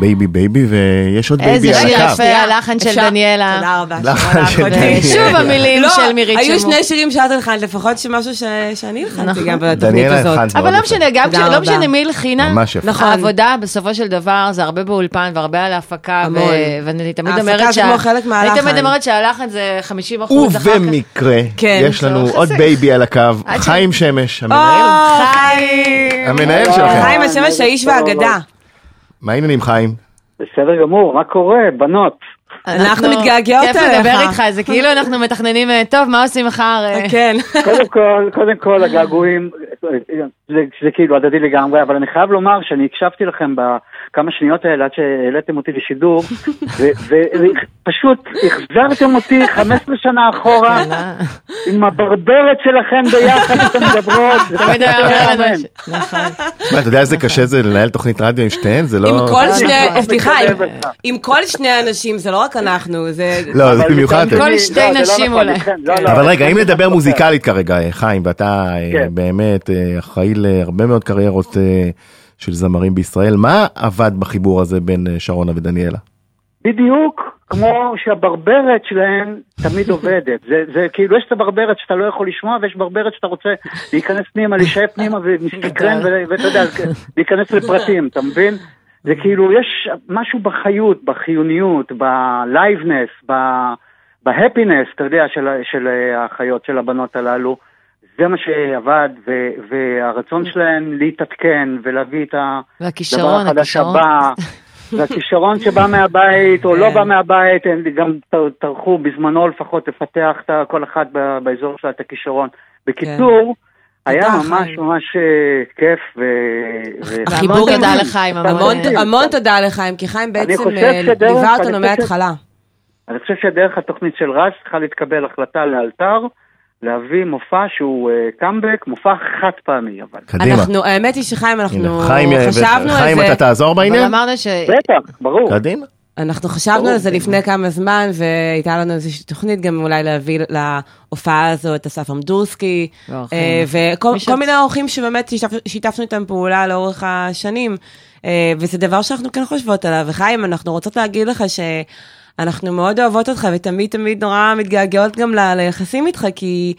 ובייבי בייבי, ויש עוד איזה בייבי על הקו. יפה, הלחן של דניאלה. תודה רבה. לחן של. דניאלה. שוב המילים לא, של מירית היו שמעון. שני שירים שאת הלחנת, לפחות שמשהו ש- שאני הלחנתי נכון. גם בתוכנית הזאת. אבל לא. משנה, גם לא. משנה מי הלחינה, ממש יפה. נכון. העבודה בסופו של דבר זה הרבה באולפן והרבה על ההפקה. ואני תמיד אומרת זה כמו חלק מהלחן. אני תמיד אומרת שהלחן זה 50 אחוז אחר כך. ובמקרה, כן, יש לנו עוד. בייבי על הקו, חיים שמש, המנהל. חיים! המנהל שלכם. חיים השמש האיש והאגדה. מה העניינים חיים? בסדר גמור, מה קורה, בנות? אנחנו מתגעגעות כיף אליך. לדבר איתך, זה כאילו אנחנו מתכננים, אה, טוב, מה עושים מחר? אה, כן. קודם כל, קודם כל הגעגועים, זה, זה כאילו הדדי לגמרי, אבל אני חייב לומר שאני הקשבתי לכם בכמה שניות האלה עד שהעליתם אותי לשידור, ופשוט החזרתם אותי 15 שנה אחורה, עם הברברת שלכם ביחד שאתם מדברות, תמיד היה אומר לנו, נכון. אתה יודע איזה קשה זה לנהל תוכנית רדיו עם שתיהן? זה לא... עם כל שני, נכון. סליחה, עם-. עם כל שני אנשים, זה לא רק אנחנו, זה... לא, זה במיוחד אתם. כל שני- שתי לא, לא נשים נכון, אולי. איתכם, לא, אבל רגע, אם נדבר נכון. מוזיקלית כרגע, חיים, ואתה אה, כן. באמת אה, אחראי להרבה מאוד קריירות אה, של זמרים בישראל, מה עבד בחיבור הזה בין שרונה ודניאלה? בדיוק כמו שהברברת שלהם תמיד עובדת. זה, זה כאילו, יש את הברברת שאתה לא יכול לשמוע, ויש ברברת שאתה רוצה להיכנס פנימה, להישאר פנימה ולהסתקרן, ואתה יודע, להיכנס לפרטים, אתה מבין? זה כאילו, יש משהו בחיות, בחיוניות, בלייבנס, בהפינס, אתה יודע, של, של החיות, של הבנות הללו. זה מה שעבד, ו- והרצון שלהם להתעדכן ולהביא את הדבר החדש. הבא. והכישרון שבא מהבית או לא כן. בא מהבית, הם גם טרחו בזמנו לפחות לפתח כל אחד ב- באזור שלה את הכישרון. בקיצור, היה תודה, ממש. ממש אה, כיף. החיבור תודה לחיים, המון תודה לחיים, כי חיים בעצם אה, ליווה אני אותנו מההתחלה. אני חושב שדרך התוכנית של רז צריכה להתקבל החלטה לאלתר, להביא מופע שהוא קאמבק, מופע חד פעמי אבל. קדימה. אנחנו, האמת היא שחיים, אנחנו חיים, אה, חשבנו על חיים, זה. אתה תעזור אבל בעניין? אמרנו ש... בטח, ברור. קדימה. אנחנו חשבנו. על זה לפני כמה זמן, והייתה לנו איזושהי תוכנית גם אולי להביא להופעה הזו את אסף אמדורסקי, ואורחים. אה, וכל מי שאת- כל מיני אורחים שבאמת שיתפנו איתם פעולה לאורך השנים, אה, וזה דבר שאנחנו כן חושבות עליו. וחיים, אנחנו רוצות להגיד לך ש... אנחנו מאוד אוהבות אותך ותמיד תמיד נורא מתגעגעות גם ל- ליחסים איתך כי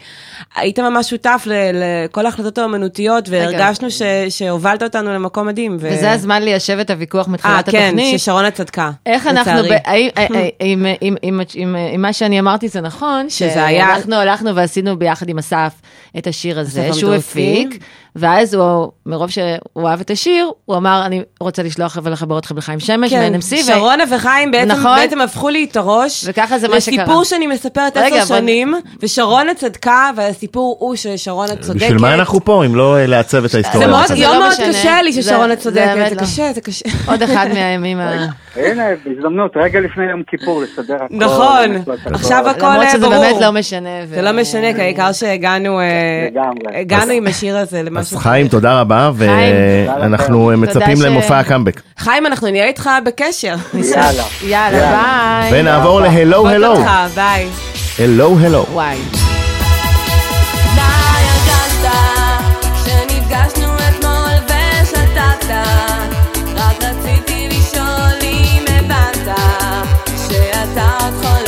היית ממש שותף לכל ההחלטות האומנותיות והרגשנו ש- שהובלת אותנו למקום מדהים. ו- וזה הזמן ליישב את הוויכוח אה, מתחילת כן, התוכנית. ששרונה צדקה. איך אנחנו, לצערי. ב- האם- אה, אה, אם- אם- אם- אם אם מה שאני אמרתי זה נכון, שזה היה- שאנחנו הלכנו ועשינו ביחד עם אסף את השיר הזה, שהוא. הפיק, ואז הוא, מרוב שהוא אהב את השיר, הוא אמר, אני רוצה לשלוח ולחבר אתכם לחיים שמש, כן, מ-NMC, ו- שרונה וחיים בעצם, נכון. בעצם הפכו לי את הראש. וככה זה מה שקרה. לסיפור שאני מספרת עשר שנים, ושרונה צדקה, והסיפור הוא ששרונה צודקת. בשביל מה אנחנו פה אם לא אה, לעצב את ההיסטוריה? זה מאוד? לא יום מאוד משנה. קשה לי ששרונה זה צודקת, זה לא. קשה, זה קשה. עוד אחד מהימים ה... הנה, בהזדמנות, רגע לפני יום כיפור לסדר הכל. נכון, הכל. עכשיו הכל למרות אה, שזה ברור. באמת לא משנה. זה לא משנה, כי העיקר שהגענו, אה. הגענו עם השיר הזה אז למשהו. חיים, תודה רבה, ואנחנו מצפים למופע הקאמבק. חיים, אנחנו נהיה איתך בקשר. יאללה. יאללה, ביי. ונעבור להלו הלו. אותך, ביי. הלו הלו. וואי. רק רציתי לשאול אם הבנת שאתה עוד חולם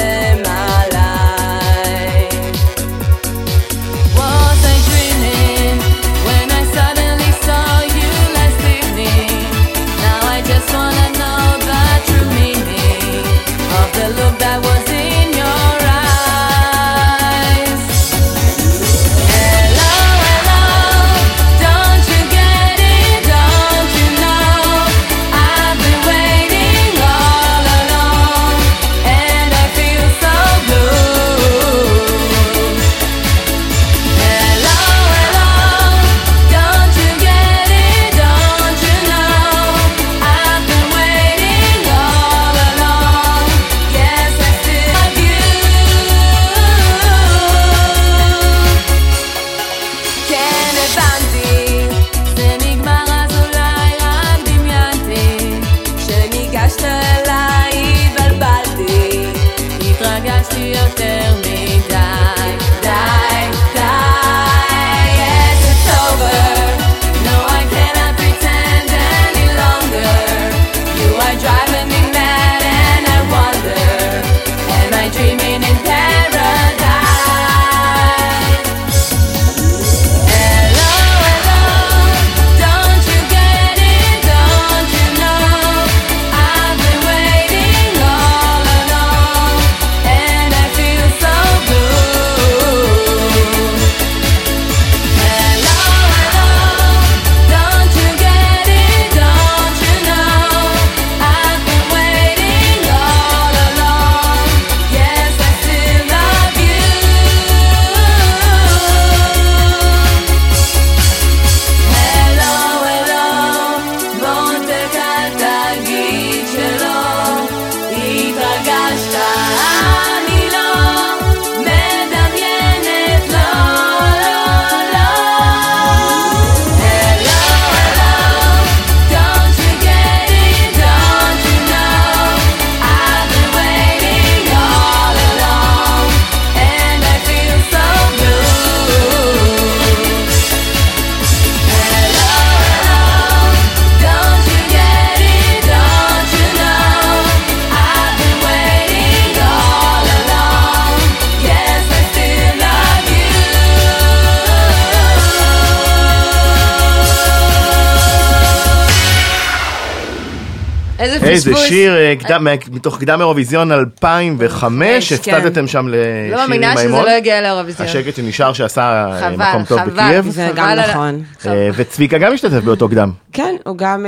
איזה. שיר, אה, מתוך קדם אירוויזיון 2005, כן. הפסדתם שם לא לשיר מאמינה עם שזה מימון. לא הגיע לאירוויזיון. השקט שנשאר שעשה אה, מקום טוב חבל. בקייב. זה גם נכון. אה, וצביקה גם השתתף באותו קדם. כן, הוא גם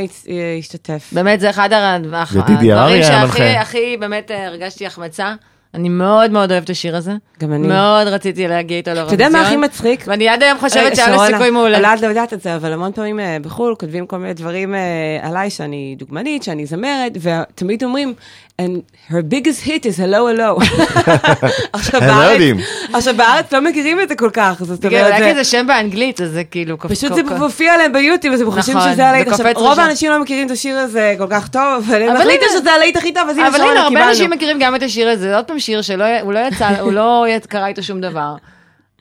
השתתף. באמת, זה אחד הדברים שהכי, באמת הרגשתי החמצה. אני מאוד מאוד אוהבת את השיר הזה. גם אני. מאוד רציתי להגיע איתו אתה לאירוויזיון. יודע מה הכי מצחיק? ואני עד היום חושבת אה, שהיה לו סיכוי מעולה. את לא יודעת את זה, אבל המון פעמים אה, בחו"ל כותבים כל מיני דברים אה, עליי, שאני דוגמנית, שאני זמרת, ותמיד אומרים, and her biggest hit is hello hello. עכשיו הם לא בארץ- יודעים. עכשיו בארץ לא מכירים את זה כל כך, זאת אומרת, זה- כזה שם באנגלית, אז זה כאילו... פשוט זה מופיע להם ביוטיוב, אז הם חושבים נכון, שזה הלהיט. עכשיו, רוב. האנשים לא מכירים את השיר הזה כל כך טוב, אבל הם החליטו שזה הלהיט הכי טוב, אז הנה אבל הנה, הרבה. אנשים מכירים גם את השיר הזה, זה עוד פעם שיר שלא הוא לא יצא, הוא לא קרה איתו שום דבר.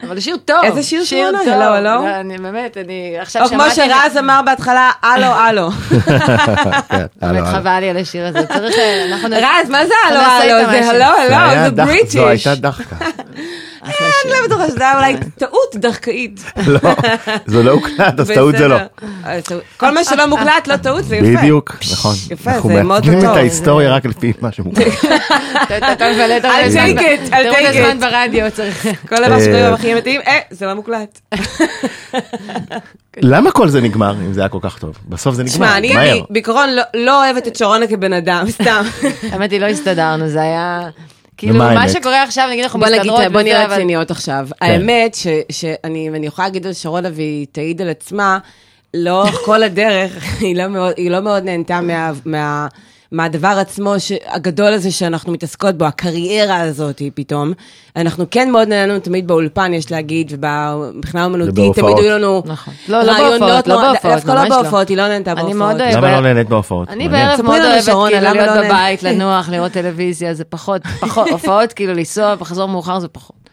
אבל שיר טוב. איזה שיר? טוב. הלו, הלו? לא, אני באמת, אני עכשיו או כמו שמעתי... שרז אמר בהתחלה, הלו, הלו. כן, באמת הלו, הלו. חבל לי על השיר הזה, צריך... אה, רז, מה זה הלו, הלו? זה. הלו, זה הלו, זה בריטיש. זו הייתה דחקה. אחלה אני. לא בטוחה שזה היה אולי טעות דחקאית. לא, זה לא הוקלט, אז טעות זה לא. אז כל מה שלא מוקלט, לא טעות, זה יפה. בדיוק, נכון. יפה, אנחנו זה מאוד טוב. את ההיסטוריה רק לפי מה שמוקלט. אתה אתה מבלה יותר I'll מדי זמן take ב- it, I'll יותר מדי take זמן it. ברדיו צריך. כל דבר שקוראים אה, הכי מתאים, אה, זה לא מוקלט. למה כל זה נגמר אם זה היה כל כך טוב? בסוף זה נגמר, שמע. אני בעיקרון לא- לא אוהבת את שרונה כבן אדם, סתם. האמת היא, לא הסתדרנו, זה היה... כאילו, מה האמת? שקורה עכשיו, נגיד אנחנו בוא נגיד, מסתדרות בוא וזה, נהיה אבל- רציניות עכשיו. האמת ש- שאני ואני יכולה להגיד על שרונה והיא תעיד על עצמה, לאורך כל הדרך, היא לא מאוד- היא לא מאוד נהנתה מה- מה... מהדבר עצמו ש- הגדול הזה שאנחנו מתעסקות בו, הקריירה הזאת פתאום. אנחנו כן מאוד נהנינו תמיד באולפן, יש להגיד, ומבחינה אומנותית. תמיד היו לנו נכון. לא, לא רעיונות בהופעות, לא בהופעות, דווקא לא לא. בהופעות, היא לא נהנתה אני בהופעות. מאוד אוהבת. למה לא נהנית בהופעות? אני. בערב מאוד לנו, אוהבת כאילו להיות לא? בבית, לנוח, לראות טלוויזיה, זה פחות, פחות, הופעות כאילו לנסוע, לחזור מאוחר זה פחות.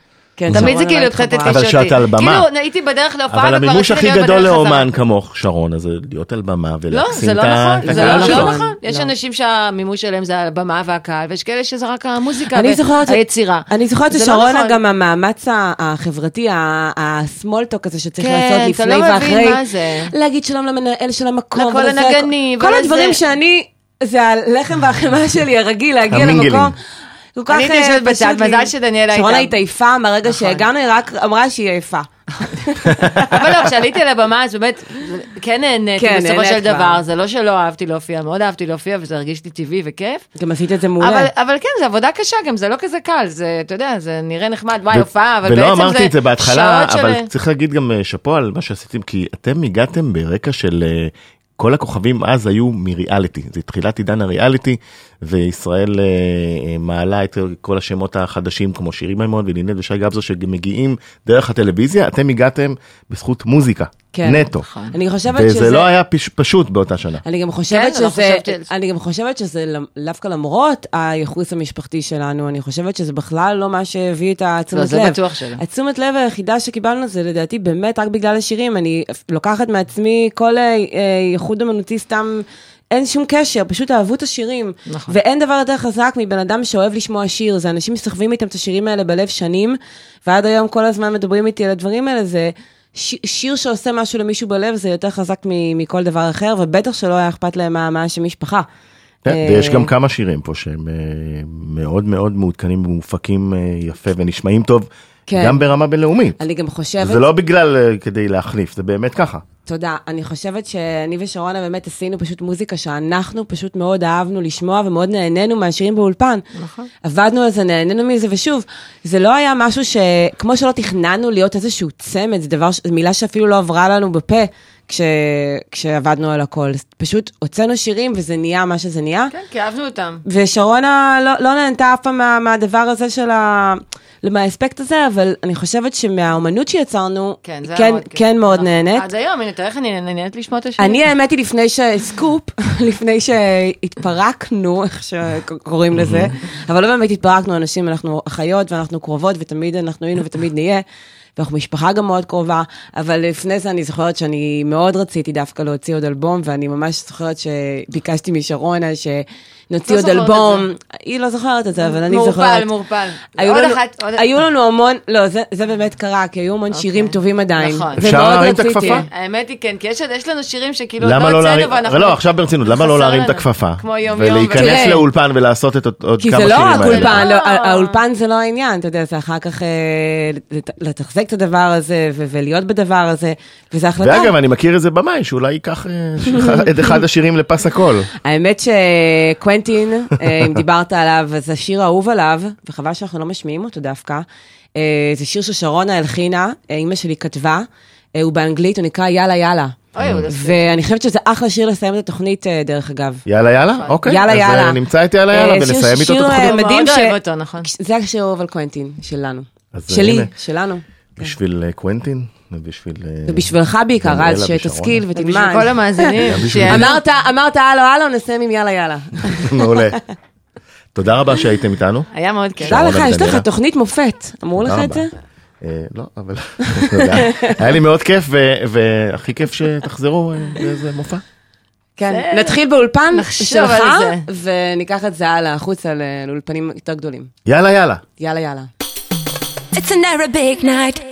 כן, תמיד זה כאילו לא התחברה. לתת אבל. כשאת על במה. כאילו הייתי בדרך להופעה אבל וכבר המימוש רציתי הכי גדול. לאומן כמוך, שרונה, זה להיות על במה לא, ולהקסים זה את לא ה- נכון, את זה לא שלך. לא נכון. נכון. יש לא. אנשים שהמימוש שלהם זה הבמה והקהל, ויש כאלה שזה רק המוזיקה אני זוכרת, והיצירה. אני זוכרת זה לא ששרונה נכון. גם המאמץ החברתי, הסמולטוק הזה שצריך כן, לעשות אתה לפני לא מבין ואחרי. מה זה. להגיד שלום למנהל של המקום. לכל הנגנים, כל. הדברים שאני, זה הלחם והחמאה שלי הרגיל, להגיע. למקום. כל כך אני הייתי אה, יושבת בצד. מזל שדניאלה שרונה הייתה. התעייפה מהרגע נכון. שהגענו, היא רק אמרה שהיא עייפה. אבל לא, כשעליתי לבמה, אז באמת, כן נהניתי כן, בסופו של. דבר, זה לא שלא אהבתי להופיע, מאוד אהבתי להופיע, וזה הרגיש לי טבעי וכיף. גם עשית את זה מעולה. אבל, אבל כן, זה עבודה קשה, גם זה לא כזה קל, זה, אתה יודע, זה נראה נחמד, וואי, הופעה, אבל בעצם ולא זה אמרתי את זה בהתחלה, אבל של... צריך להגיד גם אה, שאפו על מה שעשיתם, כי אתם הגעתם ברקע של אה, כל הכוכבים אז היו מריאליטי, זה תחילת עידן הריאליטי, וישראל אה, אה, מעלה את כל השמות החדשים כמו שירי מימון ולינט ושי גבזו שמגיעים דרך הטלוויזיה, אתם הגעתם בזכות מוזיקה, כן. נטו. אני חושבת וזה שזה... לא היה פש, פשוט באותה שנה. אני גם חושבת כן, לא שזה, חשבתי זה. אני גם חושבת שזה דווקא למרות הייחוס המשפחתי שלנו, אני חושבת שזה בכלל לא מה שהביא את התשומת לא, זה לב. בטוח שלא. התשומת לב היחידה שקיבלנו זה לדעתי באמת רק בגלל השירים, אני לוקחת מעצמי כל אה, אה, ייחוד אמנותי סתם. אין שום קשר, פשוט אהבו את השירים. נכון. ואין דבר יותר חזק מבן אדם שאוהב לשמוע שיר, זה אנשים מסחבים איתם את השירים האלה בלב שנים, ועד היום כל הזמן מדברים איתי על הדברים האלה, זה ש- שיר שעושה משהו למישהו בלב, זה יותר חזק מ- מכל דבר אחר, ובטח שלא היה אכפת להם מה, השם משפחה. כן, אה, ויש גם כמה שירים פה שהם אה, מאוד מאוד מעודכנים ומופקים אה, יפה ונשמעים טוב, כן. גם ברמה בינלאומית. אני גם חושבת... זה לא בגלל כדי להחליף, זה באמת ככה. תודה. אני חושבת שאני ושרונה באמת עשינו פשוט מוזיקה שאנחנו פשוט מאוד אהבנו לשמוע ומאוד נהנינו מהשירים באולפן. נכון. עבדנו על זה, נהנינו מזה, ושוב, זה לא היה משהו ש... כמו שלא תכננו להיות איזשהו צמד, דבר, ש- זו מילה שאפילו לא עברה לנו בפה כש... כשעבדנו על הכל. פשוט הוצאנו שירים וזה נהיה מה שזה נהיה. כן, כי אהבנו אותם. ושרונה לא, לא נהנתה אף פעם מה, מהדבר הזה של ה... מהאספקט הזה, אבל אני חושבת שמהאומנות שיצרנו, כן, כן, מאוד כיף. כן מאוד נכון. נהנית. עד היום, הנה, תראה איך אני נהנית לשמוע את השיר. אני האמת היא לפני ש... סקופ, לפני שהתפרקנו, איך שקוראים לזה, אבל לא באמת התפרקנו, אנשים, אנחנו אחיות ואנחנו קרובות ותמיד אנחנו היינו ותמיד נהיה. ואנחנו משפחה גם מאוד קרובה, אבל לפני זה אני זוכרת שאני מאוד רציתי דווקא להוציא עוד אלבום, ואני ממש זוכרת שביקשתי משרונה ש... נוציא לא עוד אלבום. היא לא זוכרת את זה, אבל אני זוכרת. מעורפל, מעורפל. היו עוד לנו- אחת, עוד- היו לנו המון, לא, זה- זה באמת קרה, כי היו המון שירים טובים עדיין. נכון. אפשר להרים את. הכפפה? האמת היא כן, כי יש יש לנו שירים שכאילו למה לא הוצאנו להרים, ואנחנו- לא, עכשיו ברצינות, למה לא להרים את. הכפפה? כמו יום יום. ולהיכנס. לאולפן ולעשות את עוד- עוד כי כמה זה שירים לא רק האלה. אולפן, לא, לא. האולפן זה לא העניין, אתה יודע, זה אחר כך אה, לת- לתחזק את הדבר הזה ולהיות בדבר הזה, וזו החלטה. ואגב, אני מכיר איזה במאי שאולי ייקח אה, את אחד השירים לפס הכל. האמת שקוונטין, אה, אם דיברת עליו, אז השיר האהוב עליו, וחבל שאנחנו לא משמיעים אותו דווקא, אה, זה שיר ששרונה הלחינה, אה, אימא שלי כתבה, הוא באנגלית, הוא נקרא יאללה יאללה. ואני חושבת שזה אחלה שיר לסיים את התוכנית, דרך אגב. יאללה יאללה? אוקיי. יאללה אז, יאללה. נמצא את יאללה יאללה שיר- ונסיים איתו את שיר, התוכנית. מדהים מאוד ש- נכון. זה השיר האהוב על קוונטין, שלנו. אז, שלי. שלנו. בשביל קוונטין ובשביל... אה, ובשבילך בעיקר, אז שתשכיל ושרונה. בשביל ותלמד. כל המאזינים. אמרת, אמרת הלו הלו, נסיים עם יאללה יאללה. מעולה. תודה רבה שהייתם איתנו. היה מאוד כיף. שרונה לך, יש לך. תוכנית מופת. אמרו לך תודה את זה? אה, לא, אבל תודה. היה לי מאוד כיף, והכי כיף שתחזרו אה, באיזה מופע. כן. נתחיל באולפן שלך, וניקח את זה הלאה, החוצה לאולפנים יותר גדולים. יאללה יאללה. יאללה יאללה. It's an Arabic night.